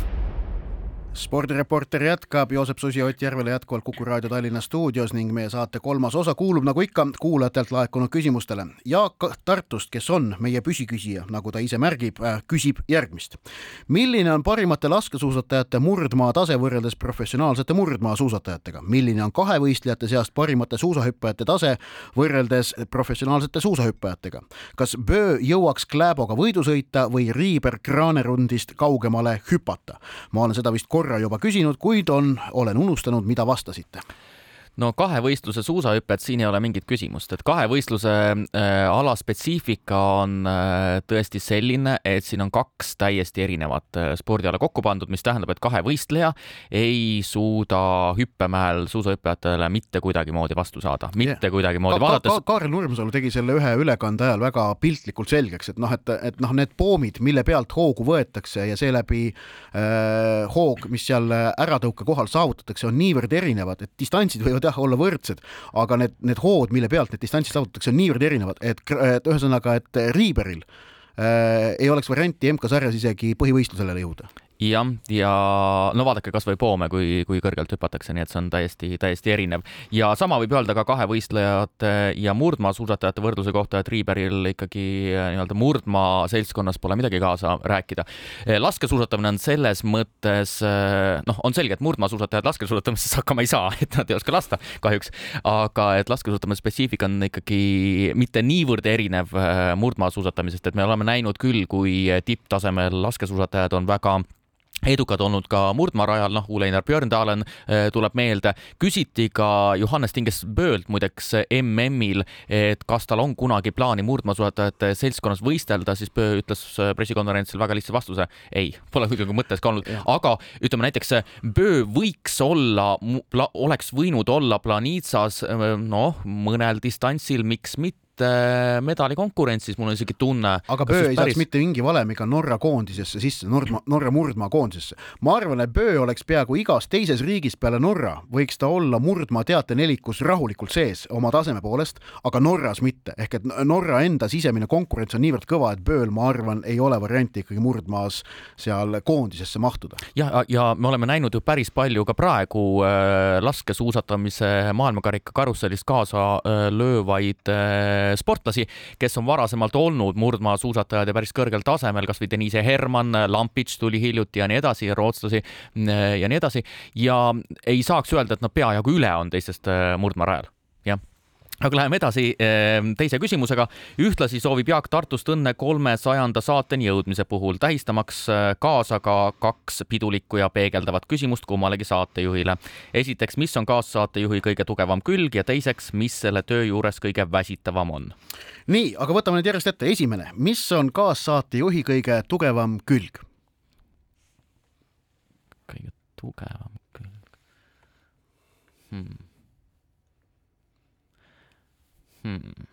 spordireporter jätkab, Joosep Susi, Ott Järvela jätkuvalt Kuku raadio Tallinna stuudios ning meie saate kolmas osa kuulub nagu ikka kuulajatelt laekunud küsimustele. Jaak Tartust, kes on meie püsiküsija, nagu ta ise märgib, äh, küsib järgmist. milline on parimate laskesuusatajate murdmaa tase võrreldes professionaalsete murdmaasuusatajatega? milline on kahevõistlejate seast parimate suusahüppajate tase võrreldes professionaalsete suusahüppajatega? kas Böö jõuaks Kläboga võidu sõita või Riiber Kraanerundist kaugemale hüpata? ma olen seda vist korra korra juba küsinud, kuid on, olen unustanud, mida vastasite no kahevõistluse suusahüpet, siin ei ole mingit küsimust, et kahevõistluse äh, ala spetsiifika on äh, tõesti selline, et siin on kaks täiesti erinevat äh, spordiala kokku pandud, mis tähendab, et kahevõistleja ei suuda hüppemäel suusahüppajatele mitte kuidagimoodi vastu saada, mitte yeah. kuidagimoodi ka, vaadates ka,. Kaarel Nurmsalu tegi selle ühe ülekande ajal väga piltlikult selgeks, et noh, et, et noh, need poomid, mille pealt hoogu võetakse ja seeläbi äh, hoog, mis seal äratõuke kohal saavutatakse, on niivõrd erinevad, et distantsid võivad jah olla võrdsed, aga need, need hood, mille pealt need distantsid saavutatakse, on niivõrd erinevad, et, et ühesõnaga, et Riiberil äh, ei oleks varianti MK-sarjas isegi põhivõistlusele jõuda jah, ja no vaadake kasvõi poome, kui, kui kõrgelt hüpatakse, nii et see on täiesti, täiesti erinev. ja sama võib öelda ka kahevõistlejate ja murdmaasuusatajate võrdluse kohta, et Riiberil ikkagi äh, nii-öelda murdmaa seltskonnas pole midagi kaasa rääkida. Äh, laskesuusatamine on selles mõttes, äh, noh, on selge, et murdmaasuusatajad laskesuusatamises hakkama ei saa, <laughs> et nad ei oska lasta kahjuks, aga et laskesuusatamise spetsiifika on ikkagi mitte niivõrd erinev murdmaasuusatamisest, et me oleme näinud küll, kui tipptasemel laskesuusatajad on väga edukad olnud ka murdmaarajal, noh, Uleinar Björndalen äh, tuleb meelde. küsiti ka Johannes Tinges Böölt muideks MM-il, et kas tal on kunagi plaani murdmaasuusatajate seltskonnas võistelda, siis Böö ütles äh, pressikonverentsil väga lihtsa vastuse. ei, pole kuidagi mõttes ka olnud, aga ütleme näiteks Böö võiks olla, oleks võinud olla Planitsas noh, mõnel distantsil, miks mitte mitte medalikonkurentsis, mul on isegi tunne. aga Böö ei päris... saaks mitte mingi valemiga Norra koondisesse sisse, Norra, Norra murdmaa koondisesse. ma arvan, et Böö oleks peaaegu igas teises riigis peale Norra, võiks ta olla murdmaa teatenelikus rahulikult sees oma taseme poolest, aga Norras mitte, ehk et Norra enda sisemine konkurents on niivõrd kõva, et Bööl, ma arvan, ei ole varianti ikkagi murdmaas seal koondisesse mahtuda. jah, ja me oleme näinud ju päris palju ka praegu äh, laskesuusatamise maailmakarika karussellis kaasa äh, löövaid äh, sportlasi, kes on varasemalt olnud murdmaasuusatajad ja päris kõrgel tasemel, kasvõi Denise Herman, Lampits tuli hiljuti ja nii edasi, rootslasi ja nii edasi. Ja ei saaks öelda, et nad peajagu üle on teistest murdmaarajal, jah aga läheme edasi ehm, teise küsimusega. ühtlasi soovib Jaak Tartust õnne kolmesajanda saateni jõudmise puhul, tähistamaks äh, kaasa ka kaks pidulikku ja peegeldavat küsimust kummalegi saatejuhile. esiteks, mis on kaassaatejuhi kõige tugevam külg ja teiseks, mis selle töö juures kõige väsitavam on? nii, aga võtame nüüd järjest ette. esimene, mis on kaassaatejuhi kõige tugevam külg? kõige tugevam külg hmm hmm.?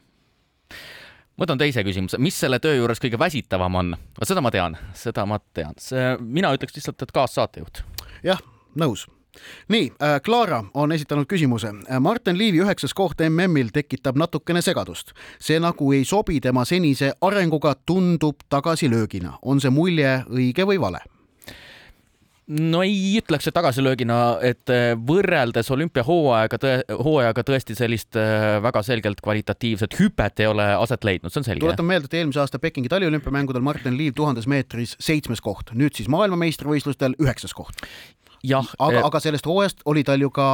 võtan teise küsimuse, mis selle töö juures kõige väsitavam on? seda ma tean, seda ma tean, see, mina ütleks lihtsalt, et kaassaatejuht. jah, nõus nii äh,, Clara on esitanud küsimuse. Äh, Martin Liivi üheksas koht MM-il tekitab natukene segadust. see nagu ei sobi tema senise arenguga, tundub tagasilöögina. on see mulje õige või vale? No ei ütleks, tagasilöögina, et äh, võrreldes olümpiahooaega tõe,, hooajaga tõesti sellist äh, väga selgelt kvalitatiivset hüpet ei ole aset leidnud, see on selge. tuletan meelde, et eelmise aasta Pekingi taliolümpiamängudel Martin Liiv tuhandes meetris seitsmes koht, nüüd siis maailmameistrivõistlustel üheksas koht jah. aga, aga sellest hooajast oli tal ju ka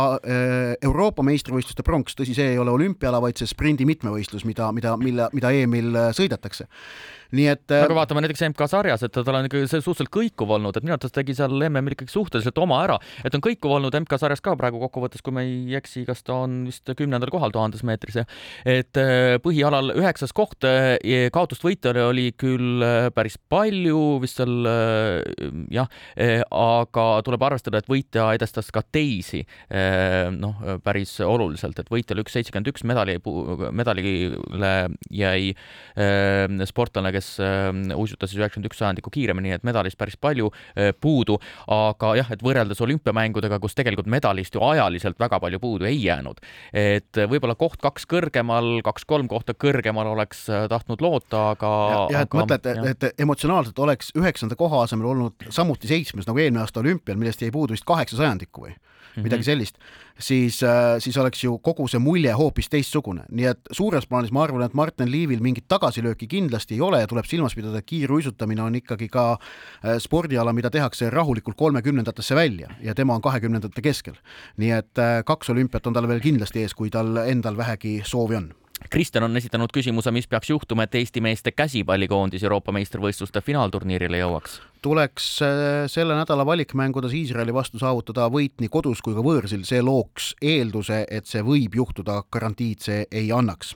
Euroopa meistrivõistluste pronks, tõsi, see ei ole olümpiala, vaid see sprindi mitmevõistlus, mida, mida, mille, mida EM-il sõidetakse nii et. aga äh, vaatame näiteks MK-sarjas, et tal on ikkagi see suhteliselt kõikuv olnud, et minu arvates tegi seal MM-il ikkagi suhteliselt oma ära, et on kõikuv olnud MK-sarjas ka praegu kokkuvõttes, kui ma ei eksi, kas ta on vist kümnendal kohal tuhandes meetris, jah. et äh, põhialal üheksas koht, äh, kaotust võitjale oli küll päris palju, vist seal jah, aga tuleb arvestada, et võitja edestas ka teisi noh, päris oluliselt, et võitjal üks seitsekümmend üks medali, medalile jäi sportlane, kes kes ähm, uisutas siis üheksakümmend üks sajandikku kiiremini, et medalist päris palju äh, puudu, aga jah, et võrreldes olümpiamängudega, kus tegelikult medalist ju ajaliselt väga palju puudu ei jäänud, et võib-olla koht kaks kõrgemal, kaks-kolm kohta kõrgemal oleks äh, tahtnud loota, aga jah, et mõtled, et emotsionaalselt oleks üheksanda koha asemel olnud samuti seitsmes nagu eelmine aasta olümpial, millest jäi puudu vist kaheksa sajandikku või? Mm -hmm. midagi sellist, siis, äh, siis oleks ju kogu see mulje hoopis teistsugune. nii et suures plaanis ma arvan, et Martin Liivil mingit tagasilööki kindlasti ei ole ja tuleb silmas pidada, et kiiruisutamine on ikkagi ka äh, spordiala, mida tehakse rahulikult kolmekümnendatesse välja ja tema on kahekümnendate keskel. nii et äh, kaks olümpiat on tal veel kindlasti ees, kui tal endal vähegi soovi on Kristjan on esitanud küsimuse, mis peaks juhtuma, et Eesti meeste käsipallikoondis Euroopa meistrivõistluste finaalturniirile jõuaks? tuleks äh, selle nädala valikmängudes Iisraeli vastu saavutada võit nii kodus kui ka võõrsil, see looks eelduse, et see võib juhtuda, garantiid see ei annaks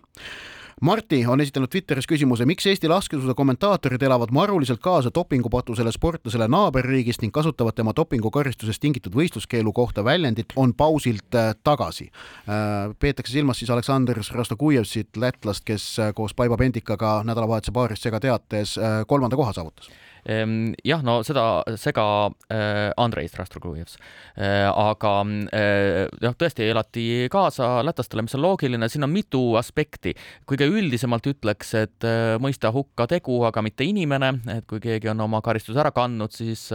Marti on esitanud Twitteris küsimuse, miks Eesti laskesuusa kommentaatorid elavad maruliselt kaasa dopingupatusele sportlasele naaberriigist ning kasutavad tema dopingukaristusest tingitud võistluskeelu kohta väljendit on pausilt äh, tagasi. Äh, peetakse silmas siis Aleksandr Rastokujevsit, lätlast, kes äh, koos Paivo Pendikaga nädalavahetuse paaris segateates kolmanda koha saavutas jah, no seda sega äh, Andrei Strastrogujevs äh,, aga äh, jah, tõesti elati kaasa lätlastele, mis on loogiline, siin on mitu aspekti. kõige üldisemalt ütleks, et mõista hukka tegu, aga mitte inimene, et kui keegi on oma karistuse ära kandnud, siis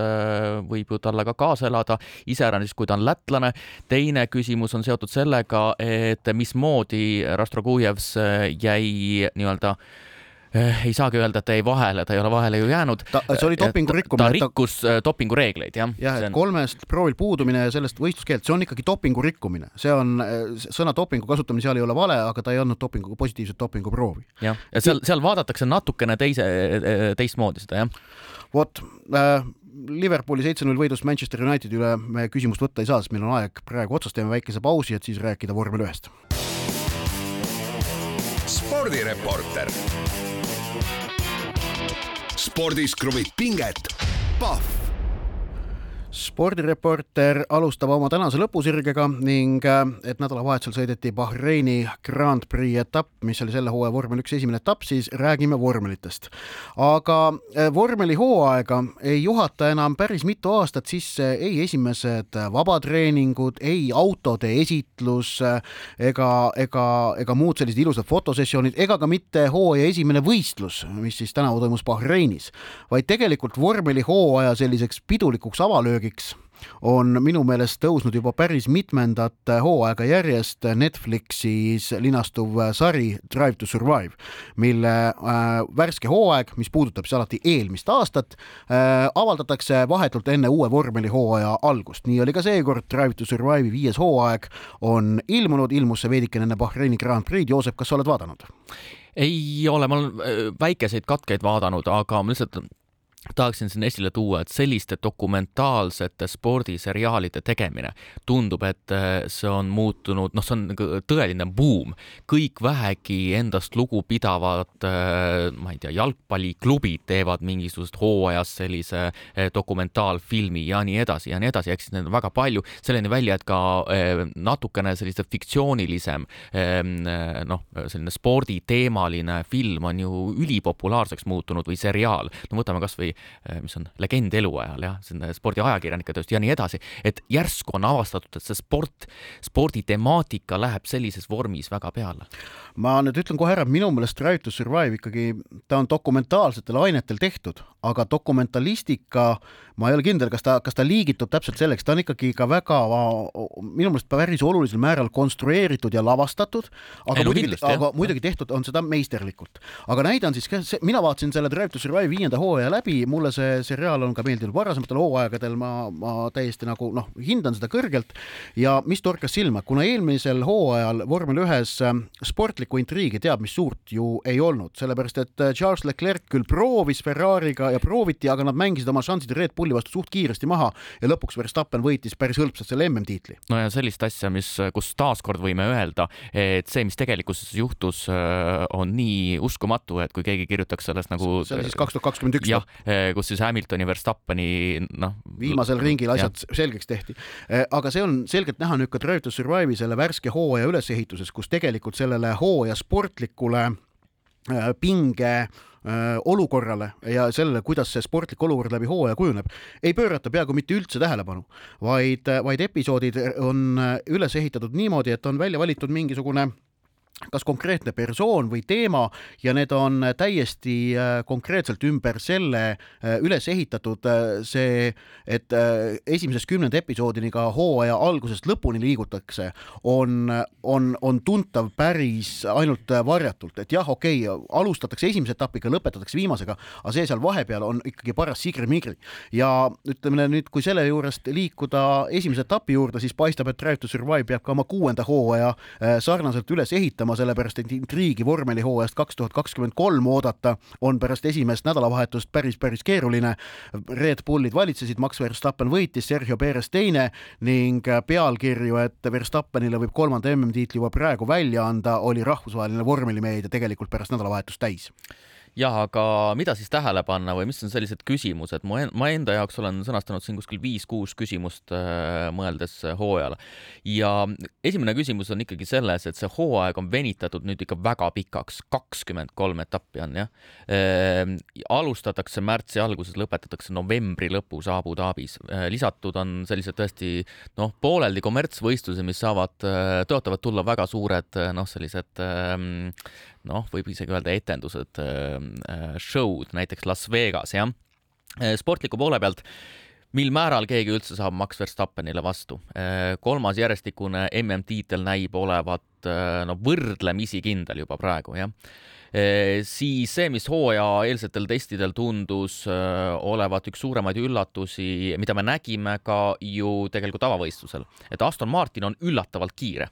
võib ju talle ka kaasa elada, iseäranis, kui ta on lätlane. teine küsimus on seotud sellega, et mismoodi Rastrogujevs jäi nii-öelda ei saagi öelda, et ta jäi vahele, ta ei ole vahele ju jäänud. see oli dopingu rikkumine. ta rikkus ta... Eh, dopingureegleid, jah. jah, et on... kolmest proovil puudumine ja sellest võistluskeeld, see on ikkagi dopingu rikkumine, see on, eh, sõna dopingu kasutamine seal ei ole vale, aga ta ei andnud dopingu, positiivset dopinguproovi. jah, ja seal, seal vaadatakse natukene teise, teistmoodi seda, jah. vot äh,, Liverpooli seitse-null võidust Manchester Unitedi üle me küsimust võtta ei saa, sest meil on aeg praegu otsas, teeme väikese pausi, et siis rääkida vormel ühest. spordireporter spordis kruvib pinget, Pahv spordireporter alustab oma tänase lõpusirgega ning äh, et nädalavahetusel sõideti Bahreini Grand Prix etapp, mis oli selle hooaja vormel üks esimene etapp, siis räägime vormelitest. aga äh, vormelihooaega ei juhata enam päris mitu aastat sisse ei esimesed vabatreeningud, ei autode esitlus äh, ega, ega, ega muud sellised ilusad fotosessioonid ega ka mitte hooaja esimene võistlus, mis siis tänavu toimus Bahreinis, vaid tegelikult vormelihooaja selliseks pidulikuks avalöögiks eesmärgiks on minu meelest tõusnud juba päris mitmendat hooaega järjest Netflixis linastuv sari Drive to Survive, mille äh, värske hooaeg, mis puudutab siis alati eelmist aastat äh,, avaldatakse vahetult enne uue vormelihooaja algust. nii oli ka seekord, Drive to Survive'i viies hooaeg on ilmunud, ilmus see veidikene enne Bahreini Grand Prix'd. Joosep, kas sa oled vaadanud? ei ole, ma olen äh, väikeseid katkeid vaadanud, aga ma lihtsalt tahaksin siin esile tuua, et selliste dokumentaalsete spordiseriaalide tegemine tundub, et äh, see on muutunud, noh, see on nagu tõeline buum. kõik vähegi endast lugupidavad, äh, ma ei tea, jalgpalliklubid teevad mingisugusest hooajast sellise äh, dokumentaalfilmi ja nii edasi ja nii edasi, ehk siis neid on väga palju, selleni välja, et ka natukene sellise fiktsioonilisem ähm, noh, selline sporditeemaline film on ju ülipopulaarseks muutunud või seriaal. no võtame kasvõi Eh, mis on legend eluajal jah, see on spordiajakirjanike tööst ja nii edasi, et järsku on avastatud, et see sport, sporditemaatika läheb sellises vormis väga peale. ma nüüd ütlen kohe ära, minu meelest Drive to Survive ikkagi, ta on dokumentaalsetel ainetel tehtud, aga dokumentalistika, ma ei ole kindel, kas ta, kas ta liigitub täpselt selleks, ta on ikkagi ka väga, minu meelest päris olulisel määral konstrueeritud ja lavastatud, aga ei, no, muidugi, aga muidugi tehtud on seda meisterlikult. aga näide on siis mina vaatasin selle Drive to Survive viienda hooaja läbi, mulle see seriaal on ka meeldinud varasematel hooaegadel, ma, ma täiesti nagu noh, hindan seda kõrgelt ja mis torkas silma, kuna eelmisel hooajal vormel ühes ähm, sportlikku intriigi teab mis suurt ju ei olnud, sellepärast et äh, Charles Leclerc küll proovis Ferrari'ga ja prooviti, aga nad mängisid oma šansid Red Bulli vastu suht kiiresti maha ja lõpuks Verstappen võitis päris hõlpsalt selle MM-tiitli. no ja sellist asja, mis, kus taaskord võime öelda, et see, mis tegelikkuses juhtus, äh, on nii uskumatu, et kui keegi kirjutaks sellest nagu see oli siis kaks tuhat kakskümmend üks. jah, kus siis Hamiltoni, Verstappeni noh. viimasel ringil asjad ja. selgeks tehti. Eh, aga see on selgelt näha nüüd ka Drive to Survive'i selle värske hooaja ülesehituses, kus tegelikult sellele hooaja sportlikule eh, pinge olukorrale ja sellele, kuidas see sportlik olukord läbi hooaja kujuneb, ei pöörata peaaegu mitte üldse tähelepanu, vaid, vaid episoodid on üles ehitatud niimoodi, et on välja valitud mingisugune kas konkreetne persoon või teema ja need on täiesti äh, konkreetselt ümber selle äh, üles ehitatud. Äh, see, et esimesest kümnenda episoodini ka hooaja algusest lõpuni liigutakse, on, on, on tuntav päris ainult varjatult, et jah, okei okay,, alustatakse esimese etapiga, lõpetatakse viimasega, aga see seal vahepeal on ikkagi paras sigri-migri ja ütleme nüüd, kui selle juurest liikuda esimese etapi juurde, siis paistab, et Drive to Survive peab ka oma kuuenda hooaja sarnaselt üles ehitama tegema, sellepärast et intriigi vormelihooajast kaks tuhat kakskümmend kolm oodata on pärast esimest nädalavahetust päris, päris keeruline. Red Bullid valitsesid, Max Verstappen võitis, Sergio Perez teine ning pealkirju, et Verstappenile võib kolmanda MM-tiitli juba praegu välja anda, oli rahvusvaheline vormelimeedia tegelikult pärast nädalavahetust täis jah, aga mida siis tähele panna või mis on sellised küsimused, ma, ma enda jaoks olen sõnastanud siin kuskil viis-kuus küsimust äh, mõeldes hooajale. ja esimene küsimus on ikkagi selles, et see hooaeg on venitatud nüüd ikka väga pikaks, kakskümmend kolm etappi on jah e,. alustatakse märtsi alguses, lõpetatakse novembri lõpus Abu Dhabis e,. lisatud on sellised tõesti noh, pooleldi kommertsvõistlused, mis saavad, äh, tõotavad tulla väga suured noh, sellised noh, võib isegi öelda etendused, äh, äh, show'd näiteks Las Vegas, jah. Äh, sportliku poole pealt mil määral keegi üldse saab Max Verstappenile vastu. kolmas järjestikune MM-tiitel näib olevat no võrdlemisi kindel juba praegu, jah. siis see, mis hooajaeelsetel testidel tundus olevat üks suuremaid üllatusi, mida me nägime ka ju tegelikult avavõistlusel, et Aston Martin on üllatavalt kiire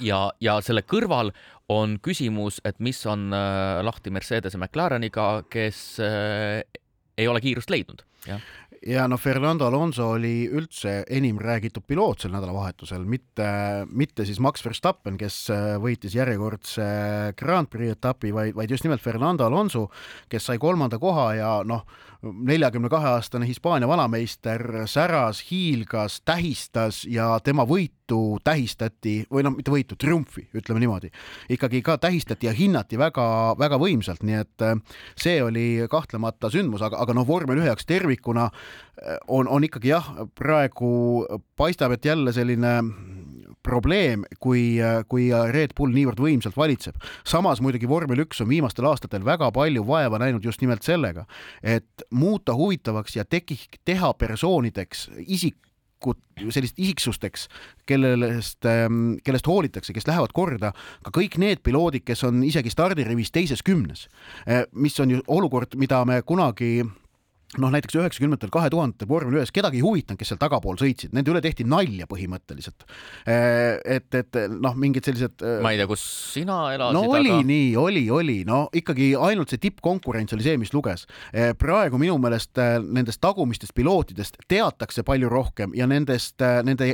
ja, ja selle kõrval on küsimus, et mis on äh, lahti Mercedese McLareniga, kes äh, ei ole kiirust leidnud, ja no Fernando Alonso oli üldse enim räägitud piloot sel nädalavahetusel, mitte, mitte siis Max Verstappen, kes äh, võitis järjekordse Grand Prix etapi, vaid, vaid just nimelt Fernando Alonso, kes sai kolmanda koha ja noh, neljakümne kahe aastane Hispaania vanameister säras, hiilgas, tähistas ja tema võitu tähistati või noh, mitte võitu, triumfi, ütleme niimoodi, ikkagi ka tähistati ja hinnati väga-väga võimsalt, nii et äh, see oli kahtlemata sündmus, aga, aga noh, vormel ühe jaoks tervikuna äh, on, on ikkagi jah, praegu paistab, et jälle selline probleem, kui, kui Red Bull niivõrd võimsalt valitseb. samas muidugi vormel üks on viimastel aastatel väga palju vaeva näinud just nimelt sellega, et muuta huvitavaks ja teki-, teha persoonideks isik, sellist isiksusteks, kellest, ähm, kellest hoolitakse, kes lähevad korda, ka kõik need piloodid, kes on isegi stardirivis teises kümnes, äh, mis on ju olukord, mida me kunagi noh, näiteks üheksakümnendatel, kahe tuhandetel vormel ühes kedagi ei huvitanud, kes seal tagapool sõitsid, nende üle tehti nalja põhimõtteliselt. Äh, et, et noh, mingid sellised. Äh, ma ei tea, kus sina elasid. no oli aga... nii, oli, oli, no ikkagi ainult see tippkonkurents oli see, mis luges. Äh, praegu minu meelest nendest tagumistest pilootidest teatakse palju rohkem ja nendest, nende,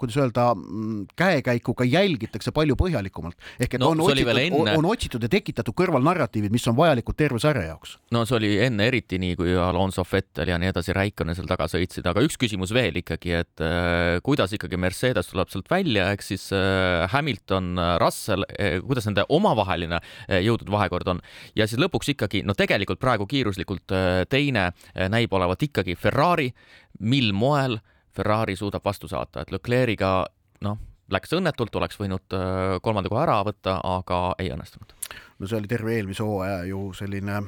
kuidas öelda, mm, käekäiku ka jälgitakse palju põhjalikumalt. ehk et no, on otsitud, on otsitud ja tekitatud kõrvalnarratiivid, mis on vajalikud terve sarja jaoks. no see oli enne eriti nii, kui Alonso Alonso, Vettel ja nii edasi, Raikkonen seal taga sõitsid, aga üks küsimus veel ikkagi, et äh, kuidas ikkagi Mercedes tuleb sealt välja, ehk siis äh, Hamilton, äh, Russell, kuidas nende omavaheline jõudude vahekord on? Ja siis lõpuks ikkagi, no tegelikult praegu kiiruslikult teine näib olevat ikkagi Ferrari, mil moel Ferrari suudab vastu saata, et Leclerc'iga noh, läks õnnetult, oleks võinud kolmanda koha ära võtta, aga ei õnnestunud. no see oli terve eelmise hooaja ju selline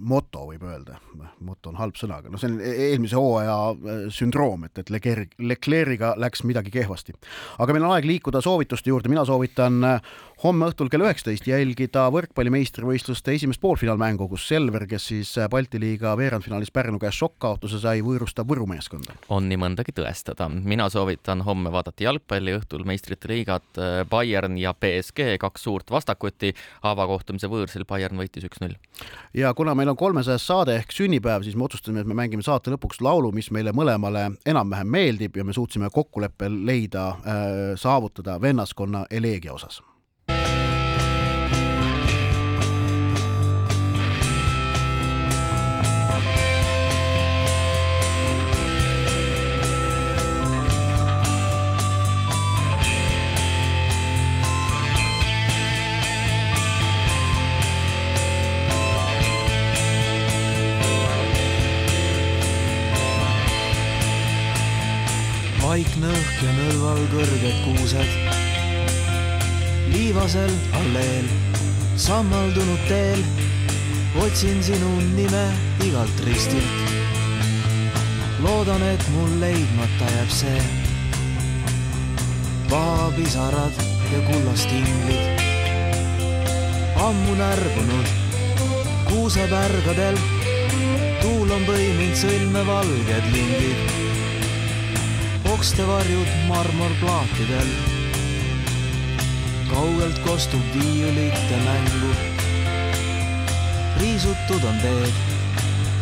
moto, võib öelda, moto on halb sõna, aga noh, see on e-, eelmise hooaja äh, sündroom, et, et Leclerc, Leclerc'iga läks midagi kehvasti. aga meil on aeg liikuda soovituste juurde, mina soovitan äh, homme õhtul kell üheksateist jälgida võrkpalli meistrivõistluste esimest poolfinaalmängu, kus Selver, kes siis Balti liiga veerandfinaalis Pärnu käest šokkkaotuse sai, võõrustab Võru meeskonda. on nii mõndagi tõestada, mina soovitan homme vaadata jalgpalli õhtul meistrite liigat, Bayern ja BSG, kaks suurt vastakuti, avakohtumise võõrsil Bayern võitis üks-null null. ja kuna meil on kolmesajas saade ehk sünnipäev, siis me otsustasime, et me mängime saate lõpuks laulu, mis meile mõlemale enam-vähem meeldib ja me suutsime kokkuleppel leida äh,, saavutada vennaskonna eleegia osas vaikne õhk ja nõlval kõrged kuused. liivasel alleel, sammaldunud teel, otsin sinu nime igalt ristilt. loodan, et mul leidmata jääb see. vahapisarad ja kullast inglid. ammu närbunud kuusepärgadel, tuul on põiminud sõlme valged lindid okstevarjud marmorplaatidel. kaugelt kostub viiulite mängu. riisutud on teed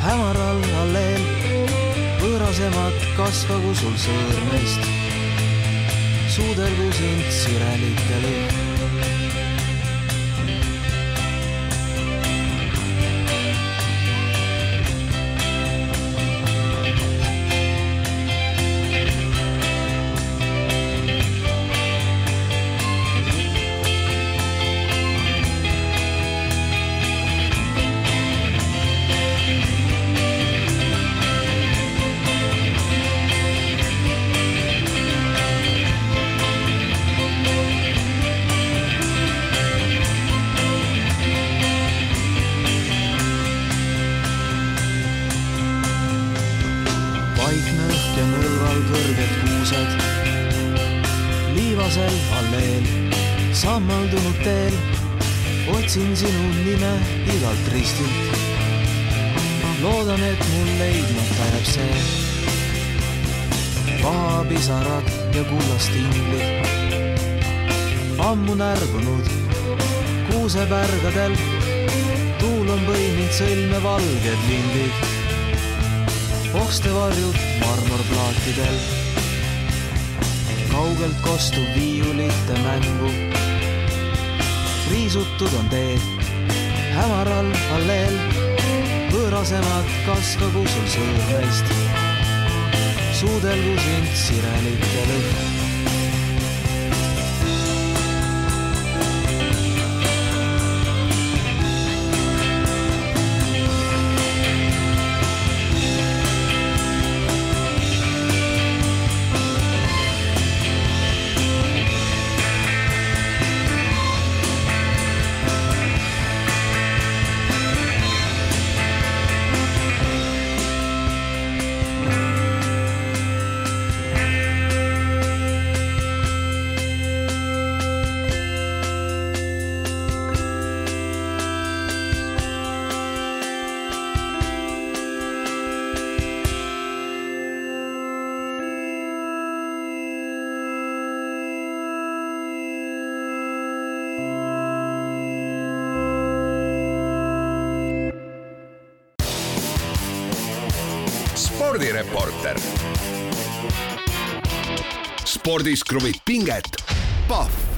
hämaral alleel, võõrasemad kasvagu sul sõõrmest. suudelgu sind sirelite lõhn. Okstevarjud marmorplaatidel. kaugelt kostub viiulite mängu riisutud on teed hämaral alleel. võõrasemad kaskagu sul sõõrmeist. suudelgu sind sirenite lõhn spordis kruvib pinget, Pahv